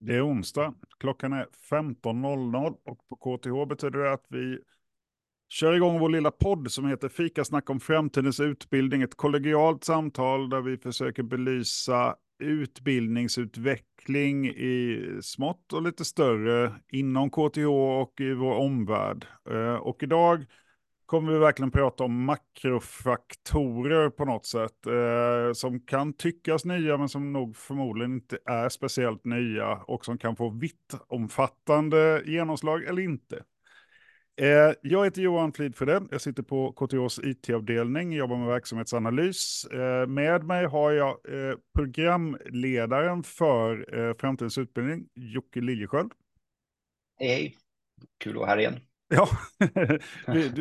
Det är onsdag, klockan är 15.00 och på KTH betyder det att vi kör igång vår lilla podd som heter Fika snack om framtidens utbildning. Ett kollegialt samtal där vi försöker belysa utbildningsutveckling i smått och lite större inom KTH och i vår omvärld. Eh, och idag kommer vi verkligen prata om makrofaktorer på något sätt. Eh, som kan tyckas nya men som nog förmodligen inte är speciellt nya och som kan få vitt omfattande genomslag eller inte. Eh, jag heter Johan Flidfrede, jag sitter på KTHs IT-avdelning, jobbar med verksamhetsanalys. Eh, med mig har jag eh, programledaren för eh, Framtidens utbildning, Jocke Liljesköld. Hej, Hej, kul att vara här igen. Ja,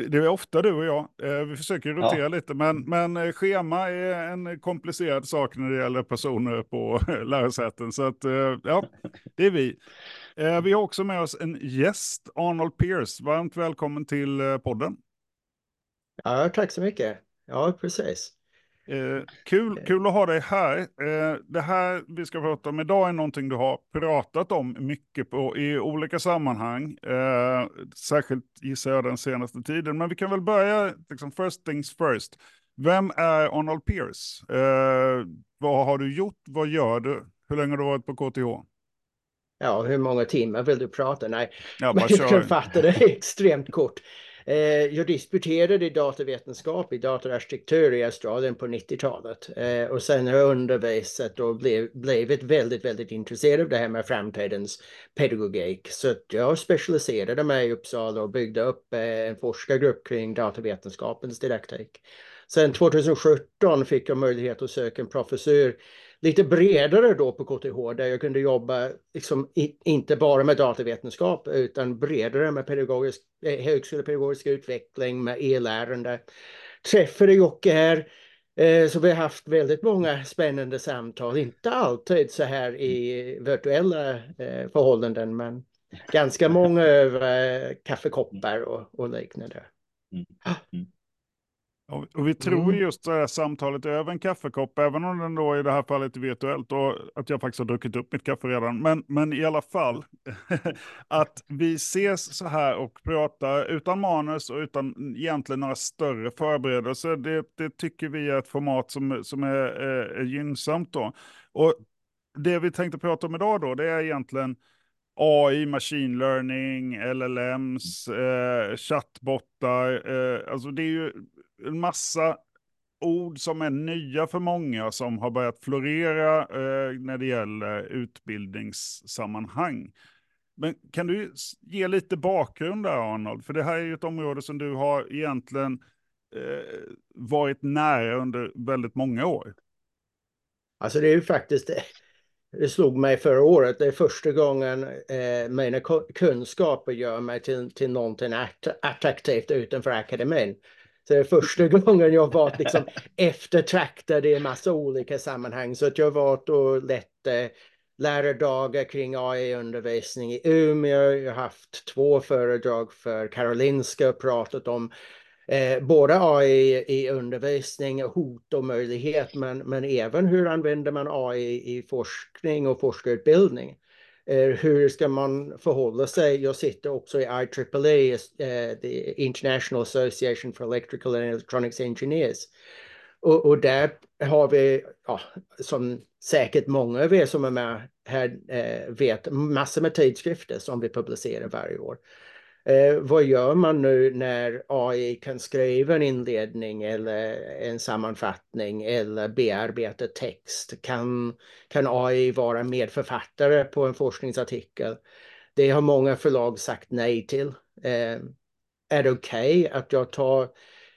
det är ofta du och jag. Eh, vi försöker rotera ja. lite, men, men eh, schema är en komplicerad sak när det gäller personer på lärosäten. Så att, eh, ja, det är vi. Vi har också med oss en gäst, Arnold Pierce. Varmt välkommen till podden. Ja, tack så mycket. Ja, precis. Eh, kul, kul att ha dig här. Eh, det här vi ska prata om idag är någonting du har pratat om mycket på, i olika sammanhang. Eh, särskilt gissar jag den senaste tiden. Men vi kan väl börja, liksom, first things first. Vem är Arnold Pierce? Eh, vad har du gjort? Vad gör du? Hur länge har du varit på KTH? Ja, hur många timmar vill du prata? Nej, ja, men jag kan fatta det extremt kort. Eh, jag disputerade i datavetenskap i datorarkitektur i Australien på 90-talet eh, och sen har jag undervisat och blev, blivit väldigt, väldigt intresserad av det här med framtidens pedagogik. Så jag specialiserade mig i Uppsala och byggde upp eh, en forskargrupp kring datavetenskapens didaktik. Sen 2017 fick jag möjlighet att söka en professur lite bredare då på KTH där jag kunde jobba liksom i, inte bara med datavetenskap utan bredare med pedagogisk, eh, högskolepedagogisk utveckling med e-lärande. Träffade Jocke här eh, så vi har haft väldigt många spännande samtal, inte alltid så här i virtuella eh, förhållanden men ganska många över kaffekoppar och, och liknande. Mm. Och, vi tror mm. just det här samtalet över en kaffekopp, även om den då i det här fallet är virtuellt och att jag faktiskt har druckit upp mitt kaffe redan. Men, men i alla fall, att vi ses så här och pratar utan manus och utan egentligen några större förberedelser, det, det tycker vi är ett format som, som är, är, är gynnsamt då. Och det vi tänkte prata om idag då, det är egentligen AI, machine learning, LLMs, eh, chattbottar. Eh, alltså det är ju en massa ord som är nya för många som har börjat florera eh, när det gäller utbildningssammanhang. Men kan du ge lite bakgrund där Arnold? För det här är ju ett område som du har egentligen eh, varit nära under väldigt många år. Alltså det är ju faktiskt, det slog mig förra året, det är första gången eh, mina kunskaper gör mig till, till någonting attraktivt utanför akademin. Så det är första gången jag varit liksom eftertraktad i en massa olika sammanhang. Så att jag har varit och lett eh, lärardagar kring AI-undervisning i Umeå. Jag har haft två föredrag för Karolinska och pratat om eh, både AI i undervisning, hot och möjlighet, men, men även hur använder man AI i forskning och forskarutbildning. Eh, hur ska man förhålla sig? Jag sitter också i IEEE, eh, the International Association for Electrical and Electronics Engineers. Och, och där har vi, ja, som säkert många av er som är med här eh, vet, massor med tidskrifter som vi publicerar varje år. Eh, vad gör man nu när AI kan skriva en inledning eller en sammanfattning eller bearbeta text? Kan, kan AI vara medförfattare på en forskningsartikel? Det har många förlag sagt nej till. Eh, är det okej okay att jag tar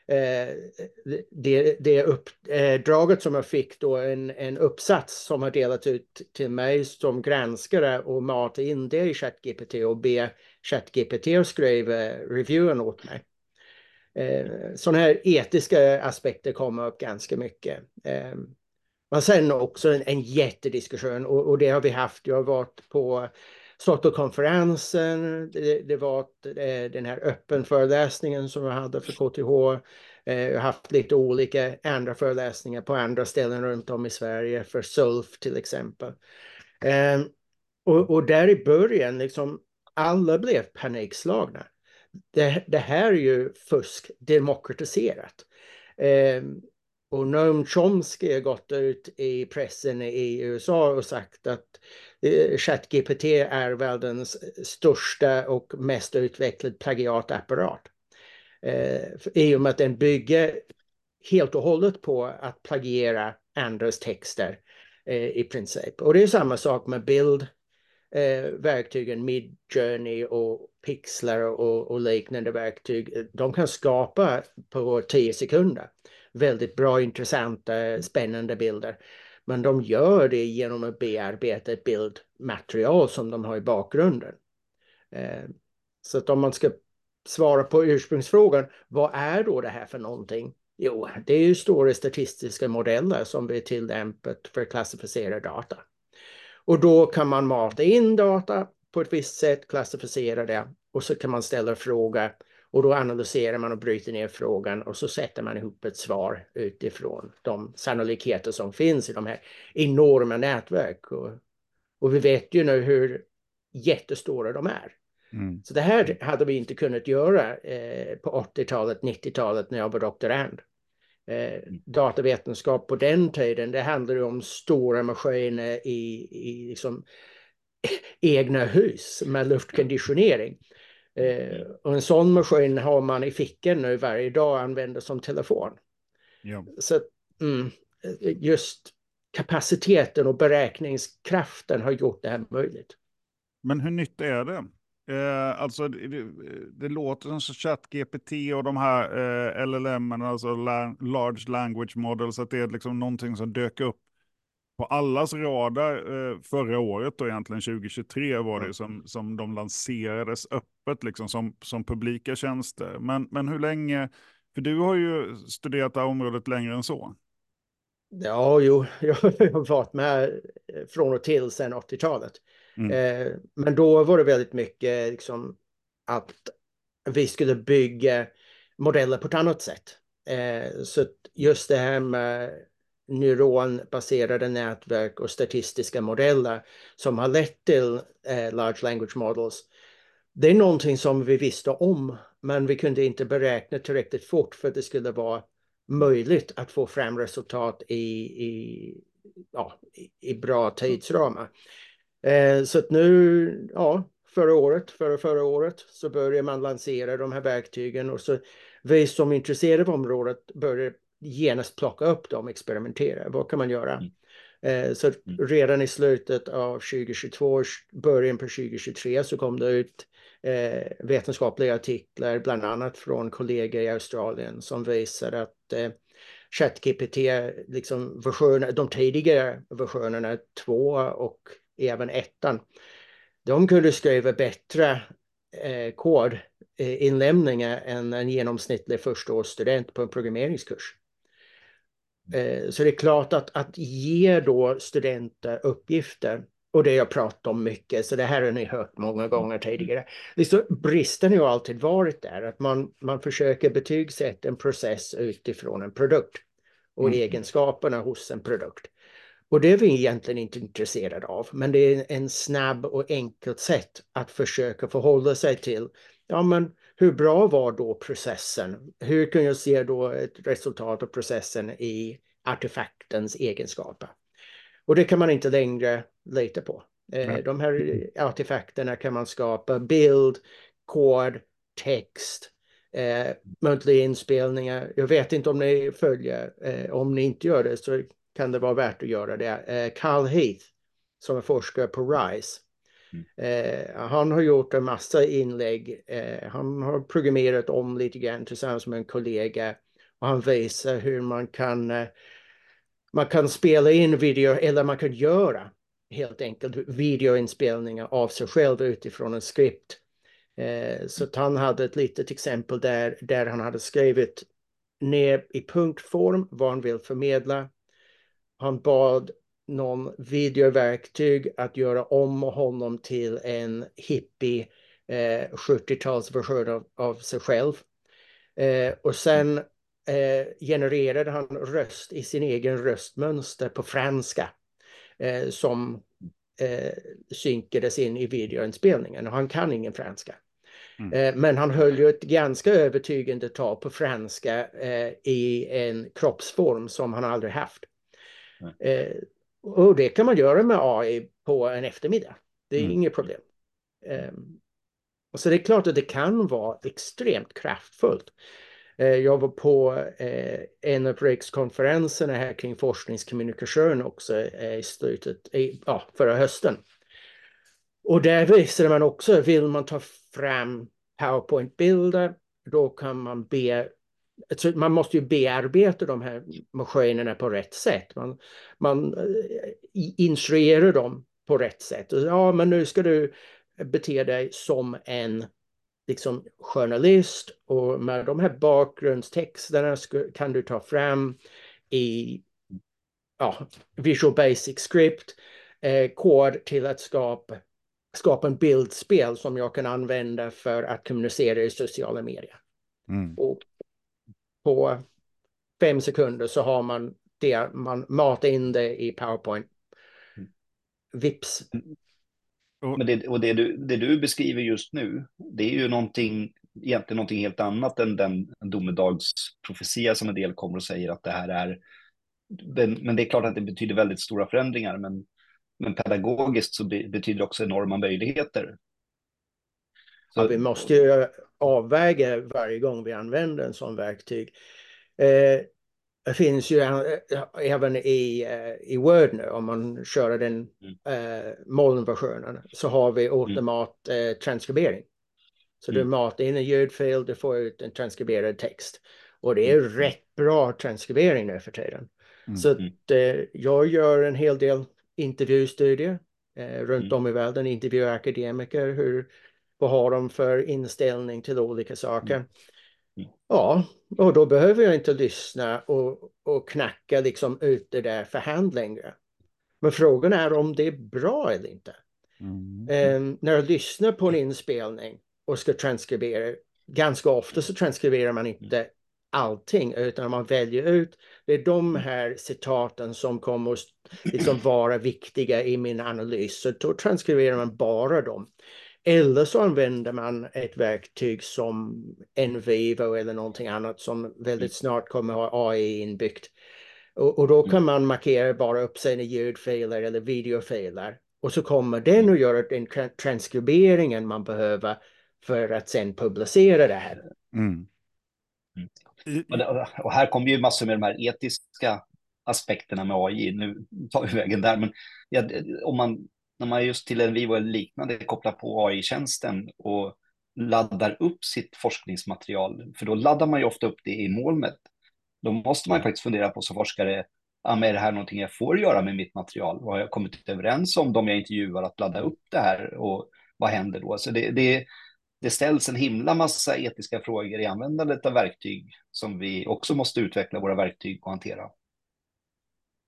eh, det, det uppdraget eh, som jag fick då en, en uppsats som har delats ut till mig som granskare och mata in det i ChatGPT och be ChatGPT skrev eh, reviewen åt mig. Eh, sådana här etiska aspekter kommer upp ganska mycket. Eh, men sen också en, en jättediskussion och, och, det har vi haft. Jag har varit på konferensen. det, det var eh, den här öppen föreläsningen som jag hade för KTH. Eh, jag har haft lite olika andra föreläsningar på andra ställen runt om i Sverige, för SULF till exempel. Och, och där i början, liksom, alla blev panikslagna. Det, det här är ju fusk demokratiserat. Eh, och Noam Chomsky har gått ut i pressen i USA och sagt att eh, ChatGPT är världens största och mest utvecklad plagiatapparat. Eh, I och med att den bygger helt och hållet på att plagiera andras texter eh, i princip. Och det är samma sak med bild, eh, verktygen Midjourney och Pixlar och, och, liknande verktyg. Eh, de kan skapa på tio sekunder väldigt bra, intressanta, spännande bilder. Men de gör det genom att bearbeta ett bildmaterial som de har i bakgrunden. Eh, så att om man ska svara på ursprungsfrågan, vad är då det här för någonting? Jo, det är ju stora statistiska modeller som vi tillämpat för att klassificera data. Och då kan man mata in data på ett visst sätt, klassificera det och så kan man ställa fråga och då analyserar man och bryter ner frågan och så sätter man ihop ett svar utifrån de sannolikheter som finns i de här enorma nätverk. Och, och vi vet ju nu hur jättestora de är. Mm. Så det här hade vi inte kunnat göra eh, på 80-talet, 90-talet när jag var doktorand. Eh, datavetenskap på den tiden, det handlade om stora maskiner i, i liksom, egna hus med luftkonditionering. Eh, och en sån maskin har man i fickan nu varje dag och använder som telefon. Ja. Så mm, just kapaciteten och beräkningskraften har gjort det här möjligt. Men hur nytt är det? Eh, alltså det, det, låter som ChatGPT och de här eh, LLM, alltså Large Language Models, att det är liksom någonting som dök upp på allas radar eh, förra året och egentligen 2023 var det som, som de lanserades öppet liksom som, som publika tjänster. Men, men hur länge, för du har ju studerat det här området längre än så. Ja, jo, jag har varit med från och till sedan 80-talet. Mm. Eh, men då var det väldigt mycket liksom att vi skulle bygga modeller på ett annat sätt. Eh, så just det här med neuronbaserade nätverk och statistiska modeller som har lett till eh, large language models. Det är någonting som vi visste om, men vi kunde inte beräkna tillräckligt fort för att det skulle vara möjligt att få fram resultat i, i, ja, i, bra tidsramar. Eh, så att nu, ja, förra året, förra, förra året så börjar man lansera de här verktygen och så vi som är intresserade av området börjar genast plocka upp dem och experimentera. Vad kan man göra? Mm. Eh, så mm. redan i slutet av 2022, början på 2023 så kom det ut eh, vetenskapliga artiklar, bland annat från kollegor i Australien som visar att eh, ChatGPT, liksom versioner, de tidigare versionerna, två och även ettan, de kunde skriva bättre eh, kodinlämningar än en genomsnittlig förstaårsstudent på en programmeringskurs. Eh, så det är klart att, att ge då studenter uppgifter och det jag pratat om mycket, så det här har ni hört många gånger tidigare. Liksom, bristen har alltid varit där, att man, man försöker betygsätta en process utifrån en produkt och mm. egenskaperna hos en produkt. Och det är vi egentligen inte intresserade av, men det är en snabb och enkelt sätt att försöka förhålla sig till, ja men hur bra var då processen? Hur kan jag se då ett resultat av processen i artefaktens egenskaper? Och det kan man inte längre lita på. Eh, de här artefakterna kan man skapa bild, kod, text, eh, muntliga inspelningar. Jag vet inte om ni följer, eh, om ni inte gör det så kan det vara värt att göra det. Eh, Carl Heath som är forskare på RISE Eh, han har gjort en massa inlägg. Eh, han har programmerat om lite grann tillsammans med en kollega och han visar hur man kan man kan spela in video eller man kan göra helt enkelt videoinspelningar av sig själv utifrån en skript. Eh, så han hade ett litet exempel där, där han hade skrivit ner i punktform vad han vill förmedla. Han bad någon videoverktyg att göra om honom till en hippie eh, 70-talsversion av, av, sig själv. Eh, och sen eh, genererade han röst i sin egen röstmönster på franska eh, som eh, synkades in i videoinspelningen och han kan ingen franska. Mm. Eh, men han höll ju ett ganska övertygande tal på franska eh, i en kroppsform som han aldrig haft. Eh, och det kan man göra med AI på en eftermiddag. Det är Mm. inget problem. Um, och så det är klart att det kan vara extremt kraftfullt. Eh, jag var på eh, en av rikskonferenserna här kring forskningskommunikation också eh, i slutet, i, ja, förra hösten. Och där visade man också, vill man ta fram PowerPoint-bilder, då kan man be man måste ju bearbeta de här maskinerna på rätt sätt. Man, man eh, instruerar dem på rätt sätt. Ja, men nu ska du bete dig som en liksom, journalist och med de här bakgrundstexterna kan du ta fram i ja, Visual Basic Script eh, kod till att skapa, skapa en bildspel som jag kan använda för att kommunicera i sociala medier. Mm. Och på fem sekunder så har man det, man matar in det i PowerPoint. Vips. Men det, och det du, det du beskriver just nu, det är ju någonting, egentligen någonting helt annat än den domedagsprofetia som en del kommer och säger att det här är. Men, det är klart att det betyder väldigt stora förändringar, men, men pedagogiskt så be, betyder det också enorma möjligheter. Så, ja, vi måste ju avväga varje gång vi använder en sån verktyg. Eh, det finns ju även i, i Word nu, om man kör den eh, molnversionen, så har vi automat eh, transkribering. Så du matar in en ljudfil, du får ut en transkriberad text. Och det är rätt bra transkribering nu för tiden. Mm. Så att, eh, jag gör en hel del intervjustudier eh, runt om i världen, intervjuar akademiker, hur, vad har de för inställning till olika saker. Ja, och då behöver jag inte lyssna och, och knacka liksom ut det där för hand längre. Men frågan är om det är bra eller inte. Mm. Eh, när jag lyssnar på en inspelning och ska transkribera, ganska ofta så transkriberar man inte allting utan man väljer ut, det är de här citaten som kommer att liksom vara viktiga i min analys. Så då transkriberar man bara dem. Eller så använder man ett verktyg som Envivo eller någonting annat som väldigt snart kommer ha AI inbyggt. Och, och då kan man markera bara upp sina ljudfiler eller videofiler. Och så kommer den att göra den transkriberingen man behöver för att sen publicera det här. Mm. Och här kommer ju massor med de här etiska aspekterna med AI. Nu tar vi vägen där, men ja, om man när man just till en Vivo eller liknande kopplar på AI-tjänsten och laddar upp sitt forskningsmaterial, för då laddar man ju ofta upp det i molnet. Då måste man faktiskt fundera på som forskare, ah, är det här någonting jag får göra med mitt material? Vad har jag kommit överens om de jag intervjuar att ladda upp det här och vad händer då? Så det, det, det ställs en himla massa etiska frågor i användandet av verktyg som vi också måste utveckla våra verktyg och hantera.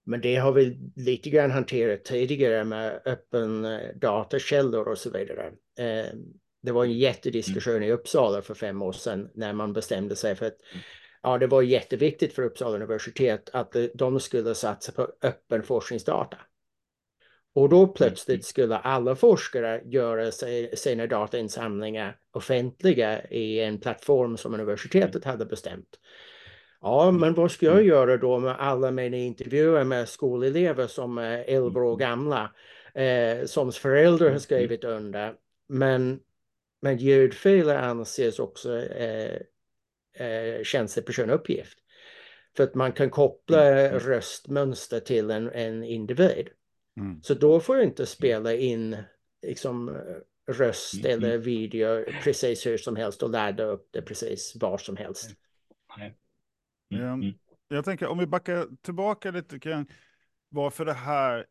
Men det har vi lite grann hanterat tidigare med öppen datakällor och så vidare. Det var en jättediskussion i Uppsala för fem år sedan när man bestämde sig för att ja, det var jätteviktigt för Uppsala universitet att de skulle satsa på öppen forskningsdata. Och då plötsligt skulle alla forskare göra sina datainsamlingar offentliga i en plattform som universitetet hade bestämt. Ja, men vad ska jag göra då med alla mina intervjuer med skolelever som är 11 år gamla, eh, som föräldrar har skrivit under. Men, men ljudfiler anses också eh, eh, tjänstepersonuppgift. För att man kan koppla röstmönster till en, en individ. Mm. Så då får jag inte spela in liksom, röst mm. eller video precis hur som helst och ladda upp det precis var som helst. Nej. Mm. Jag tänker om vi backar tillbaka lite kring varför det här,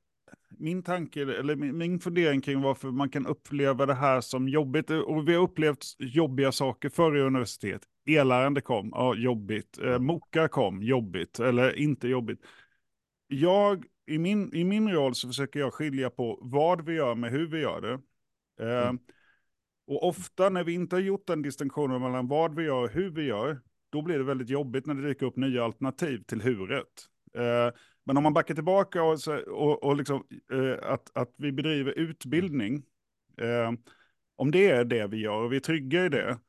min tanke eller min, min fundering kring varför man kan uppleva det här som jobbigt. Och vi har upplevt jobbiga saker förr i universitet. Elärande kom, ja jobbigt. Eh, Moka kom, jobbigt. Eller inte jobbigt. Jag, i min, i min roll så försöker jag skilja på vad vi gör med hur vi gör det. Eh, mm. Och ofta när vi inte har gjort den distinktionen mellan vad vi gör och hur vi gör, då blir det väldigt jobbigt när det dyker upp nya alternativ till huret. Eh, men om man backar tillbaka och, och, och liksom, eh, att, att vi bedriver utbildning, eh, om det är det vi gör och vi är trygga i det,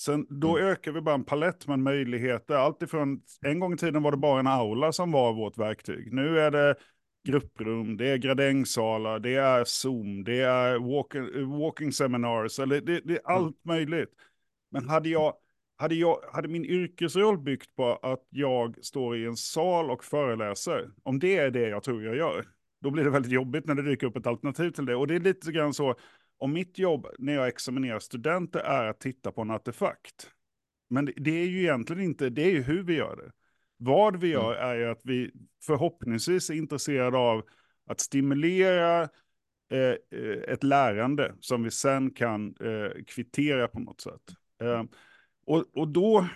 sen, då mm. ökar vi bara en palett med möjligheter. Alltifrån, en gång i tiden var det bara en aula som var vårt verktyg. Nu är det grupprum, det är gradängsalar, det är Zoom, det är walking, walking seminars, eller det, det är allt mm. möjligt. Men hade jag hade, jag, hade min yrkesroll byggt på att jag står i en sal och föreläser, om det är det jag tror jag gör, då blir det väldigt jobbigt när det dyker upp ett alternativ till det. Och det är lite grann så, om mitt jobb när jag examinerar studenter är att titta på en artefakt, men det, det är ju egentligen inte, det är ju hur vi gör det. Vad vi gör mm. är ju att vi förhoppningsvis är intresserade av att stimulera eh, eh, ett lärande som vi sen kan eh, kvittera på något sätt. Eh, och, och då,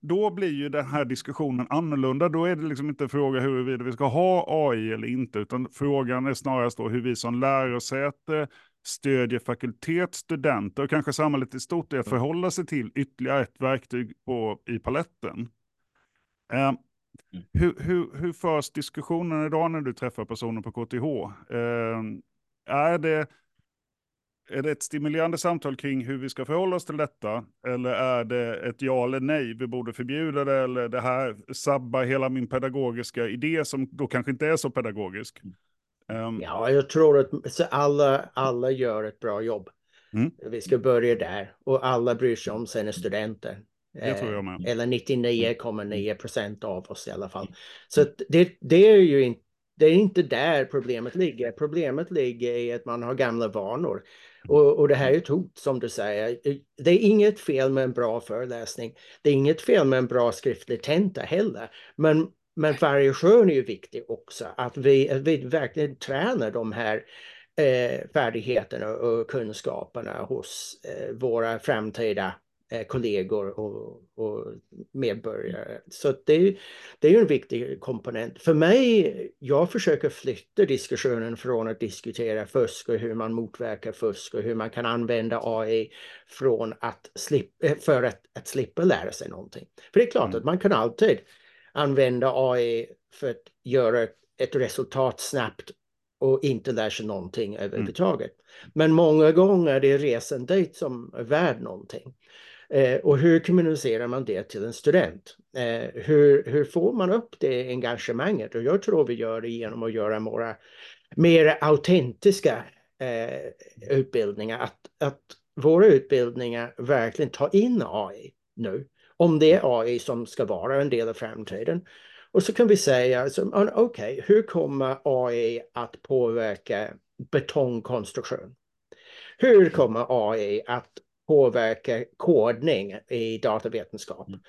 då blir ju den här diskussionen annorlunda. Då är det liksom inte en fråga huruvida vi ska ha AI eller inte, utan frågan är snarast då hur vi som lärosäte stödjer fakultet, studenter och kanske samhället i stort i att förhålla sig till ytterligare ett verktyg på, i paletten. Eh, hur, hur, hur förs diskussionen idag när du träffar personer på KTH? Eh, är det är det ett stimulerande samtal kring hur vi ska förhålla oss till detta? Eller är det ett ja eller nej, vi borde förbjuda det, eller det här sabbar hela min pedagogiska idé som då kanske inte är så pedagogisk? Um... Ja, jag tror att alla, alla gör ett bra jobb. Mm. Vi ska börja där och alla bryr sig om sina studenter. Det tror jag med. Eller 99,9 procent av oss i alla fall. Så det, det är ju inte det är inte där problemet ligger. Problemet ligger i att man har gamla vanor. Och, och det här är ett hot som du säger. Det är inget fel med en bra föreläsning. Det är inget fel med en bra skriftlig tenta heller. Men, men variation är ju viktig också. Att vi, att vi verkligen tränar de här eh, färdigheterna och kunskaperna hos eh, våra framtida kollegor och, och medborgare. Så det, det är ju en viktig komponent. För mig, jag försöker flytta diskussionen från att diskutera fusk och hur man motverkar fusk och hur man kan använda AI från att slippa, eh, för att, att slippa lära sig någonting. För det är klart mm. att man kan alltid använda AI för att göra ett resultat snabbt och inte lär sig någonting mm. överhuvudtaget. Mm. Men många gånger är det resan dit som är värd någonting. Eh, och hur kommunicerar man det till en student? Eh, hur, hur får man upp det engagemanget? Och jag tror vi gör det genom att göra våra mer autentiska eh, utbildningar. Att, att våra utbildningar verkligen tar in AI nu. Om det är AI som ska vara en del av framtiden. Och så kan vi säga, ah, okej, okay, hur kommer AI att påverka betongkonstruktion? Hur kommer AI att påverka kodning i datavetenskap. Mm.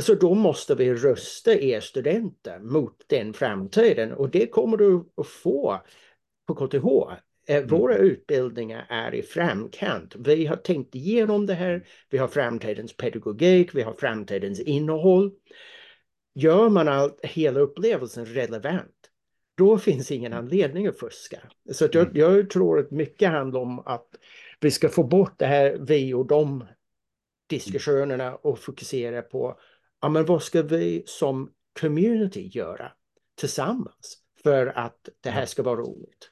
Så då måste vi rusta er studenter mot den framtiden och det kommer du att få på KTH. Eh, mm. Våra utbildningar är i framkant. Vi har tänkt igenom det här. Vi har framtidens pedagogik, vi har framtidens innehåll. Gör man all, hela upplevelsen relevant, då finns ingen mm. anledning att fuska. Så jag, jag tror att mycket handlar om att vi ska få bort det här vi och de diskussionerna och fokusera på ja, men vad ska vi som community göra tillsammans för att det här ska vara roligt.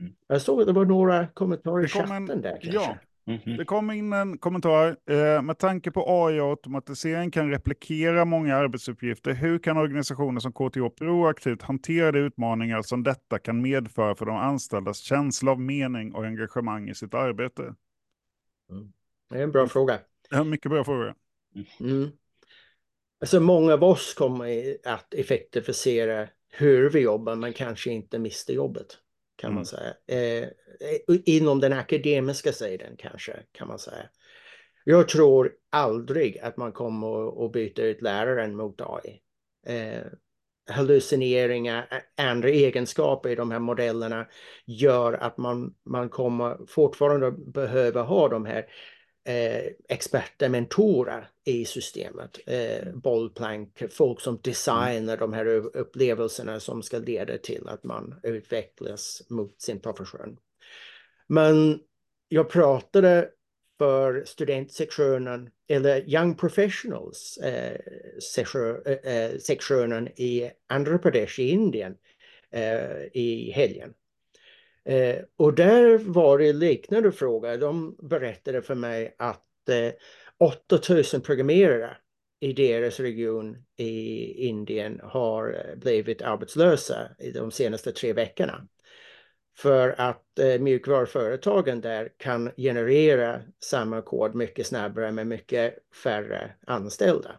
Mm. Jag såg att det var några kommentarer i chatten där. Kanske. Ja, Mm -hmm. Det kom in en kommentar. Eh, med tanke på AI och automatisering kan replikera många arbetsuppgifter. Hur kan organisationer som KTH proaktivt hantera de utmaningar som detta kan medföra för de anställdas känsla av mening och engagemang i sitt arbete? Mm. Det är en bra fråga. Ja, mycket bra fråga. Mm. Alltså många av oss kommer att effektivisera hur vi jobbar, men kanske inte mista jobbet kan mm. man säga. Eh, inom den akademiska sidan kanske, kan man säga. Jag tror aldrig att man kommer att byta ut läraren mot AI. Eh, hallucineringar, andra egenskaper i de här modellerna gör att man, man kommer fortfarande behöva ha de här eh, Eh, experter, mentorer i systemet. Eh, bollplank, folk som designar de här upplevelserna som ska leda till att man utvecklas mot sin profession. Men jag pratade för studentsektionen eller Young Professionals eh, eh, eh sektionen i Andhra Pradesh i Indien eh, i helgen. Eh, och där var det liknande fråga. De berättade för mig att eh, 8000 programmerare i deras region i Indien har eh, blivit arbetslösa i de senaste tre veckorna. För att eh, mjukvaruföretagen där kan generera samma kod mycket snabbare med mycket färre anställda.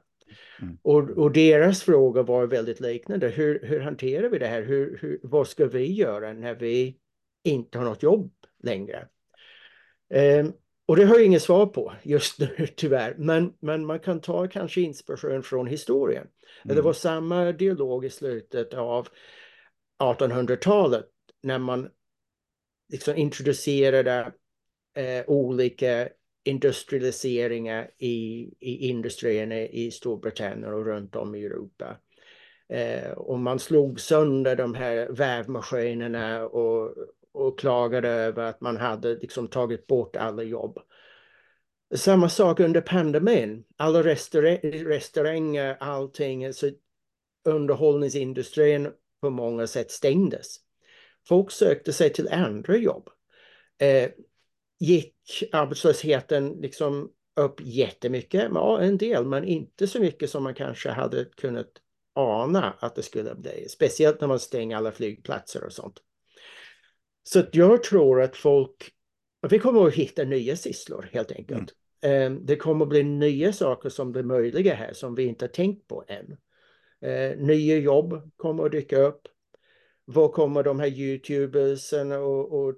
Mm. Och, och, deras fråga var väldigt liknande. Hur, hur hanterar vi det här? Hur, hur, vad ska vi göra när vi inte har något jobb längre? Um, och det har jag inget svar på just nu tyvärr, men, men man kan ta kanske inspiration från historien. Mm. Det var samma dialog i slutet av 1800-talet när man liksom introducerade eh, olika industrialiseringar i, i industrierna i Storbritannien och runt om i Europa. Eh, och man slog sönder de här vävmaskinerna och, och klagade över att man hade liksom tagit bort alla jobb. Samma sak under pandemin. Alla restauranger, allting, alltså underhållningsindustrin på många sätt stängdes. Folk sökte sig till andra jobb. Eh, gick arbetslösheten liksom upp jättemycket? Ja, en del, men inte så mycket som man kanske hade kunnat ana att det skulle bli. Speciellt när man stänger alla flygplatser och sånt. Så jag tror att folk, vi kommer att hitta nya sysslor helt enkelt. Mm. Eh, det kommer att bli nya saker som blir möjliga här som vi inte har tänkt på än. Eh, nya jobb kommer att dyka upp. Vad kommer de här YouTubers och, och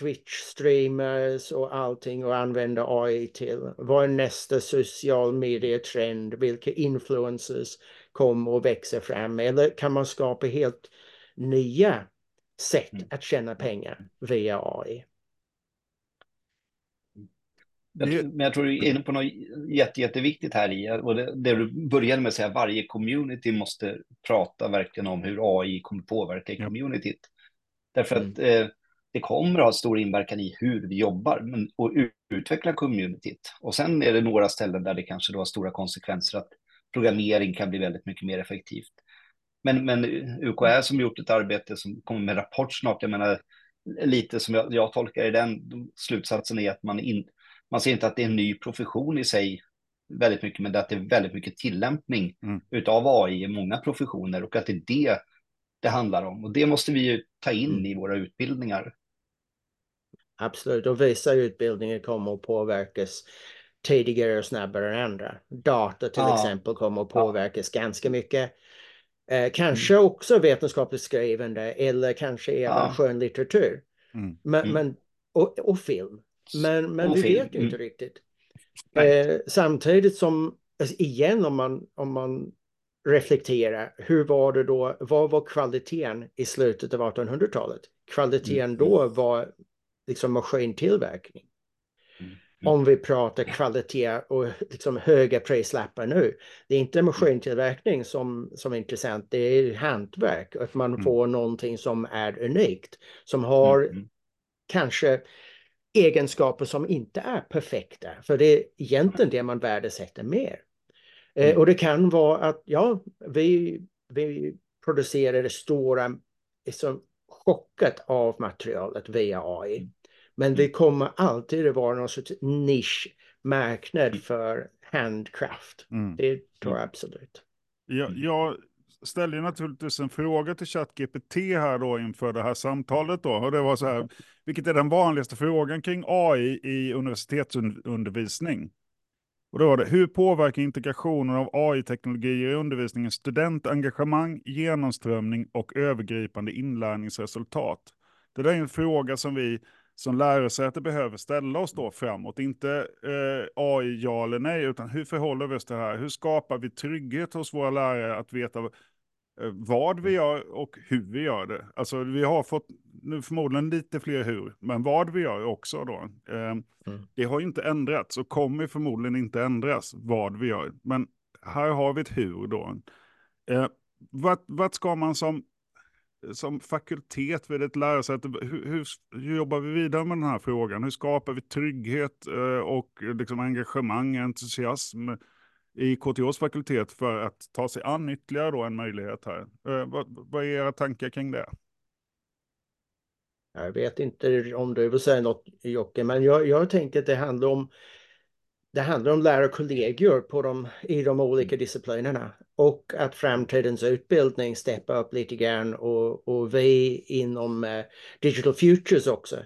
Twitch-streamers och allting och använda AI till? Vad är nästa social media-trend? Vilka influencers kommer och växer fram? Eller kan man skapa helt nya sätt mm. att tjäna pengar via AI? men jag tror du är inne på något jätte, jätteviktigt här i, och det, det du började med att säga, varje community måste prata verkligen om hur AI kommer påverka ja. communityt. Därför mm. att eh, det kommer att ha stor inverkan i hur vi jobbar men, och utveckla communityt. Och sen är det några ställen där det kanske då har stora konsekvenser att programmering kan bli väldigt mycket mer effektivt. Men, men UKÄ som gjort ett arbete som kommer med rapport snart, jag menar lite som jag, jag tolkar i den slutsatsen är att man, in, man ser inte att det är en ny profession i sig väldigt mycket, men att det är väldigt mycket tillämpning mm. utav AI i många professioner och att det är det det handlar om. Och det måste vi ju ta in mm. i våra utbildningar. Absolut, och vissa utbildningar kommer att påverkas tidigare och snabbare än andra. Data till ja. exempel kommer att påverkas ja. ganska mycket. Eh, kanske mm. också vetenskapligt skrivande eller kanske även ja. skönlitteratur. Mm. Men, mm. men, och, och, film. Men, men och vi film. vet inte mm. riktigt. Eh, samtidigt som, alltså igen om man, om man reflekterar, hur var det då, vad var kvaliteten i slutet av 1800-talet? Kvaliteten mm. då var liksom maskintillverkning. Mm. Mm. Om vi pratar kvalitet och liksom höga prislappar nu. Det är inte mm. maskintillverkning som, som är intressant, det är hantverk. Att man mm. får någonting som är unikt. Som har mm. kanske egenskaper som inte är perfekta. För det är egentligen det man värdesätter mer. Eh, och det kan vara att ja, vi, vi producerar det stora liksom, chocket av materialet via AI. Men det kommer alltid att vara någon sorts nischmarknad mm. för handcraft. Mm. Det tror jag absolut. Jag, jag ställde naturligtvis en fråga till ChatGPT här då inför det här samtalet då. Och det var så här, vilket är den vanligaste frågan kring AI i universitetsundervisning? Och då var det, hur påverkar integrationen av AI-teknologier i undervisningen studentengagemang, genomströmning och övergripande inlärningsresultat? Det där är en fråga som vi som lärosäte behöver ställa oss då framåt. Inte eh, AI ja eller nej, utan hur förhåller vi oss till det här? Hur skapar vi trygghet hos våra lärare att veta eh, vad vi gör och hur vi gör det? Alltså vi har fått nu förmodligen lite fler hur, men vad vi gör också då. Eh, mm. Det har ju inte ändrats och kommer förmodligen inte ändras vad vi gör. Men här har vi ett hur då. Eh, vad, vad ska man som som fakultet vid ett lärosäte, hur, hur, hur, jobbar vi vidare med den här frågan? Hur skapar vi trygghet eh, och liksom engagemang, entusiasm i KTHs fakultet för att ta sig an ytterligare då en möjlighet här? Eh, vad, vad är era tankar kring det? Jag vet inte om du vill säga något Jocke, men jag, jag tänker att det handlar om det handlar om lärarkollegor på de, i de olika disciplinerna och att framtidens utbildning steppar upp lite grann och, och vi inom uh, Digital Futures också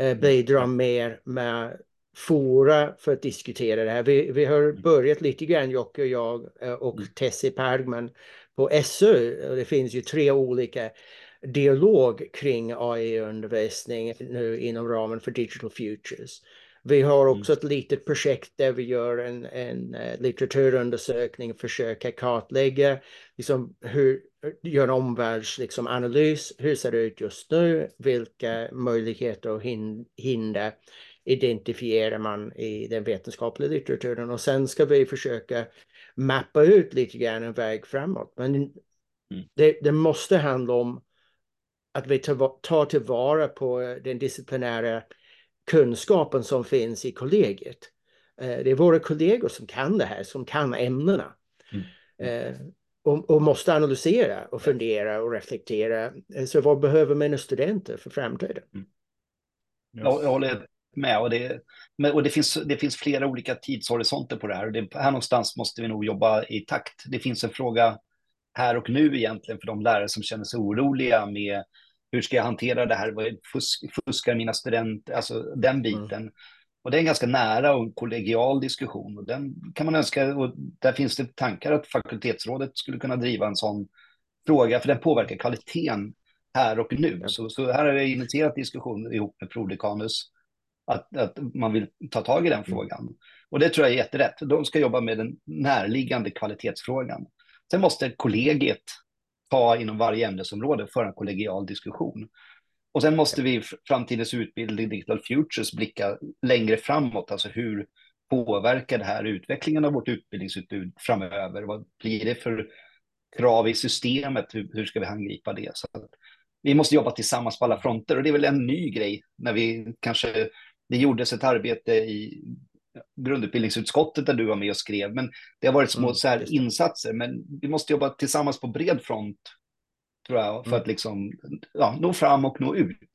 uh, bidrar mer med fora för att diskutera det här. Vi, vi har börjat lite grann, Jocke och jag uh, och Tessie Pergman på SU. Det finns ju tre olika dialog kring AI-undervisning nu inom ramen för Digital Futures. Vi har mm. också ett litet projekt där vi gör en, en uh, litteraturundersökning, försöker kartlägga, liksom, hur, gör en omvärldsanalys, liksom, hur ser det ut just nu, vilka möjligheter och hin hinder identifierar man i den vetenskapliga litteraturen och sen ska vi försöka mappa ut lite grann en väg framåt. Men mm. det, det måste handla om att vi tar tillvara på den disciplinära kunskapen som finns i kollegiet. Eh, det är våra kollegor som kan det här, som kan ämnena. Mm. Eh, och, och, måste analysera och fundera och reflektera. Eh, så vad behöver mina studenter för framtiden? Mm. Jag, jag håller med. Och, det, och det, finns, det finns flera olika tidshorisonter på det här. Det, här någonstans måste vi nog jobba i takt. Det finns en fråga här och nu egentligen för de lärare som känner sig oroliga med hur ska jag hantera det här? Fusk, fuskar mina studenter? Alltså den mm. biten. Mm. Och det är en ganska nära och kollegial diskussion. Och den kan man önska, och där finns det tankar att fakultetsrådet skulle kunna driva en sån fråga, för den påverkar kvaliteten här och nu. Mm. Så, så här har jag initierat diskussion ihop med Prodekanus, att, att man vill ta tag i den mm. frågan. Och det tror jag är jätterätt. De ska jobba med den närliggande kvalitetsfrågan. Sen måste kollegiet ta inom varje ämnesområde för en kollegial diskussion. Och sen måste vi i framtidens utbildning, Digital Futures, blicka längre framåt. Alltså hur påverkar det här utvecklingen av vårt utbildningsutbud framöver? Vad blir det för krav i systemet? Hur, hur ska vi angripa det? Så vi måste jobba tillsammans på alla fronter och det är väl en ny grej när vi kanske, det gjordes ett arbete i grundutbildningsutskottet där du var med och skrev. Men det har varit små mm, så här insatser. Men vi måste jobba tillsammans på bred front, tror jag, för mm. att liksom, ja, nå fram och nå ut.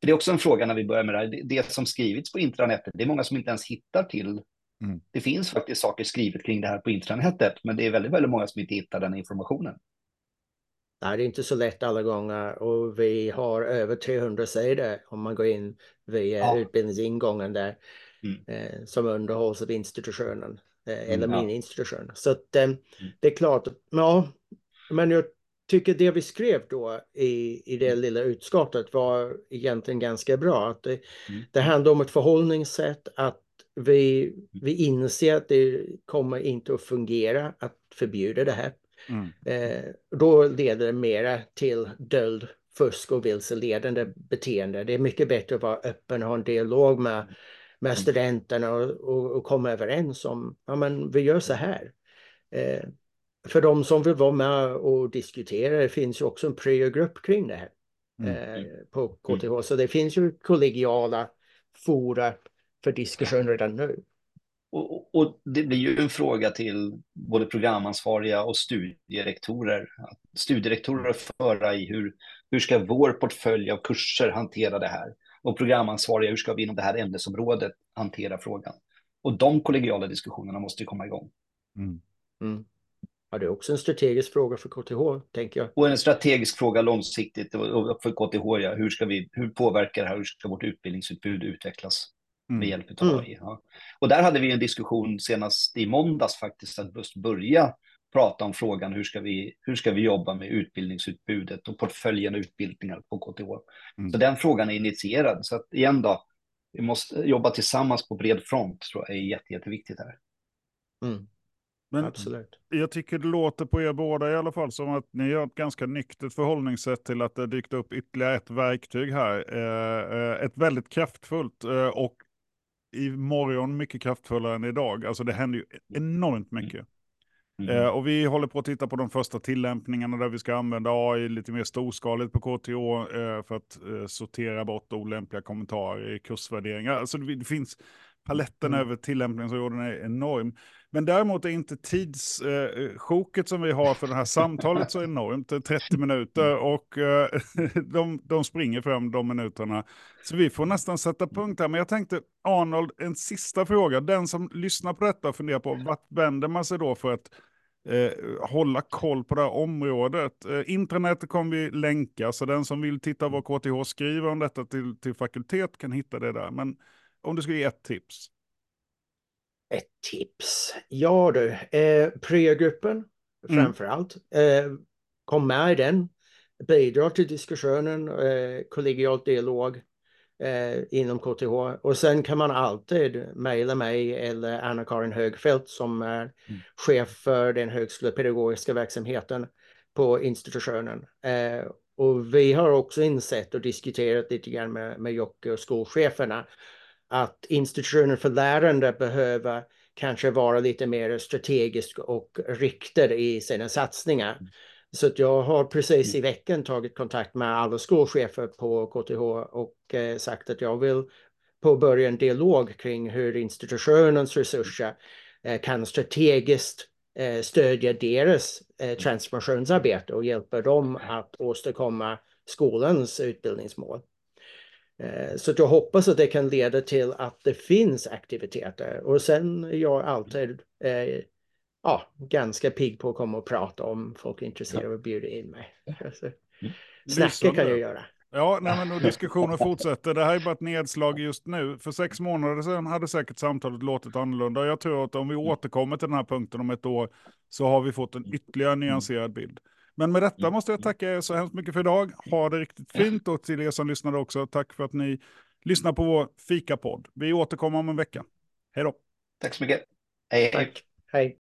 För det är också en fråga när vi börjar med det här. Det som skrivits på intranätet, det är många som inte ens hittar till. Mm. Det finns faktiskt saker skrivet kring det här på intranätet, men det är väldigt, väldigt många som inte hittar den informationen. Nej, det är inte så lätt alla gånger och vi har över 300 sidor om man går in via ja. utbildningsingången där mm. eh, som underhålls av institutionen eh, eller mm, min ja. institution. Så att, eh, mm. det är klart, ja, men jag tycker det vi skrev då i, i det mm. lilla utskottet var egentligen ganska bra. Att det, mm. det handlar om ett förhållningssätt, att vi, mm. vi inser att det kommer inte att fungera att förbjuda det här. Mm. Eh, då leder det mera till döld fusk och vilseledande beteende. Det är mycket bättre att vara öppen och ha en dialog med med mm. studenterna och, och, och komma överens om, ja men vi gör så här. Eh, för de som vill vara med och diskutera, det finns ju också en pryo-grupp kring det här mm. eh, mm. på KTH. Så det finns ju kollegiala fora för diskussion redan nu. Och, och, det blir ju en fråga till både programansvariga och studierektorer. Studierektorer att föra i hur, hur ska vår portfölj av kurser hantera det här? Och programansvariga, hur ska vi inom det här ämnesområdet hantera frågan? Och de kollegiala diskussionerna måste ju komma igång. Mm. Mm. Ja, det är också en strategisk fråga för KTH, tänker jag. Och en strategisk fråga långsiktigt för KTH, ja. hur, ska vi, hur påverkar det här, hur ska vårt utbildningsutbud utvecklas med mm. hjälp av AI? Mm. Ja. Och där hade vi en diskussion senast i måndags faktiskt, att just börja prata om frågan hur ska vi, hur ska vi jobba med utbildningsutbudet och portföljen utbildningar på KTH. Mm. Så den frågan är initierad. Så att igen då, vi måste jobba tillsammans på bred front tror jag är jätte, jätteviktigt här. Mm. Men Absolut. jag tycker det låter på er båda i alla fall som att ni har ett ganska nyktert förhållningssätt till att det dykt upp ytterligare ett verktyg här. Eh, eh ett väldigt kraftfullt eh, och i morgon mycket kraftfullare än idag. Alltså det händer ju enormt mycket. Mm. Eh, och vi håller på att titta på de första tillämpningarna där vi ska använda AI lite mer storskaligt på KTH eh, för att eh, sortera bort olämpliga kommentarer i kursvärderingar. Alltså det, det finns paletten mm. över tillämpningsområden är enorm. Men däremot är inte tidssjoket eh, som vi har för det här samtalet så enormt, 30 minuter, och eh, de, de springer fram de minuterna. Så vi får nästan sätta punkt här. Men jag tänkte, Arnold, en sista fråga. Den som lyssnar på detta funderar på, vart vänder man sig då för att eh, hålla koll på det här området? Eh, internet kommer vi länka, så den som vill titta vad KTH skriver om detta till, till fakultet kan hitta det där. Men om du ska ge ett tips? Ett tips? Ja du, eh, Pryo-gruppen mm. framför allt. Eh, kom med i den, bidra till diskussionen, eh, kollegialt dialog eh, inom KTH. Och sen kan man alltid mejla mig eller Anna-Karin Högfeldt som är mm. chef för den högskolepedagogiska verksamheten på institutionen. Eh, och vi har också insett och diskuterat lite grann med, med Jocke och skolcheferna att institutionen för lärande behöver kanske vara lite mer strategisk och riktad i sina satsningar. Mm. Så att jag har precis i mm. veckan tagit kontakt med alla skolchefer på KTH och eh, sagt att jag vill påbörja en dialog kring hur institutionens resurser eh, kan strategiskt eh, stödja deras eh, transformationsarbete och hjälpa dem att åstadkomma skolans utbildningsmål. Så jag hoppas att det kan leda till att det finns aktiviteter. Och sen är jag alltid ja, ganska pigg på att komma och prata om folk är intresserade av att bjuda in mig. Alltså, snacka kan jag göra. Ja, nej, men och diskussionen fortsätter. Det här är bara ett nedslag just nu. För sex månader sedan hade säkert samtalet låtit annorlunda. Jag tror att om vi återkommer till den här punkten om ett år så har vi fått en ytterligare nyanserad bild. Men med detta måste jag tacka er så hemskt mycket för idag. Ha det riktigt fint och till er som lyssnade också. Tack för att ni lyssnar på vår fikapodd. Vi återkommer om en vecka. Hej då. Tack så mycket. Hej, hej. Tack. Hej.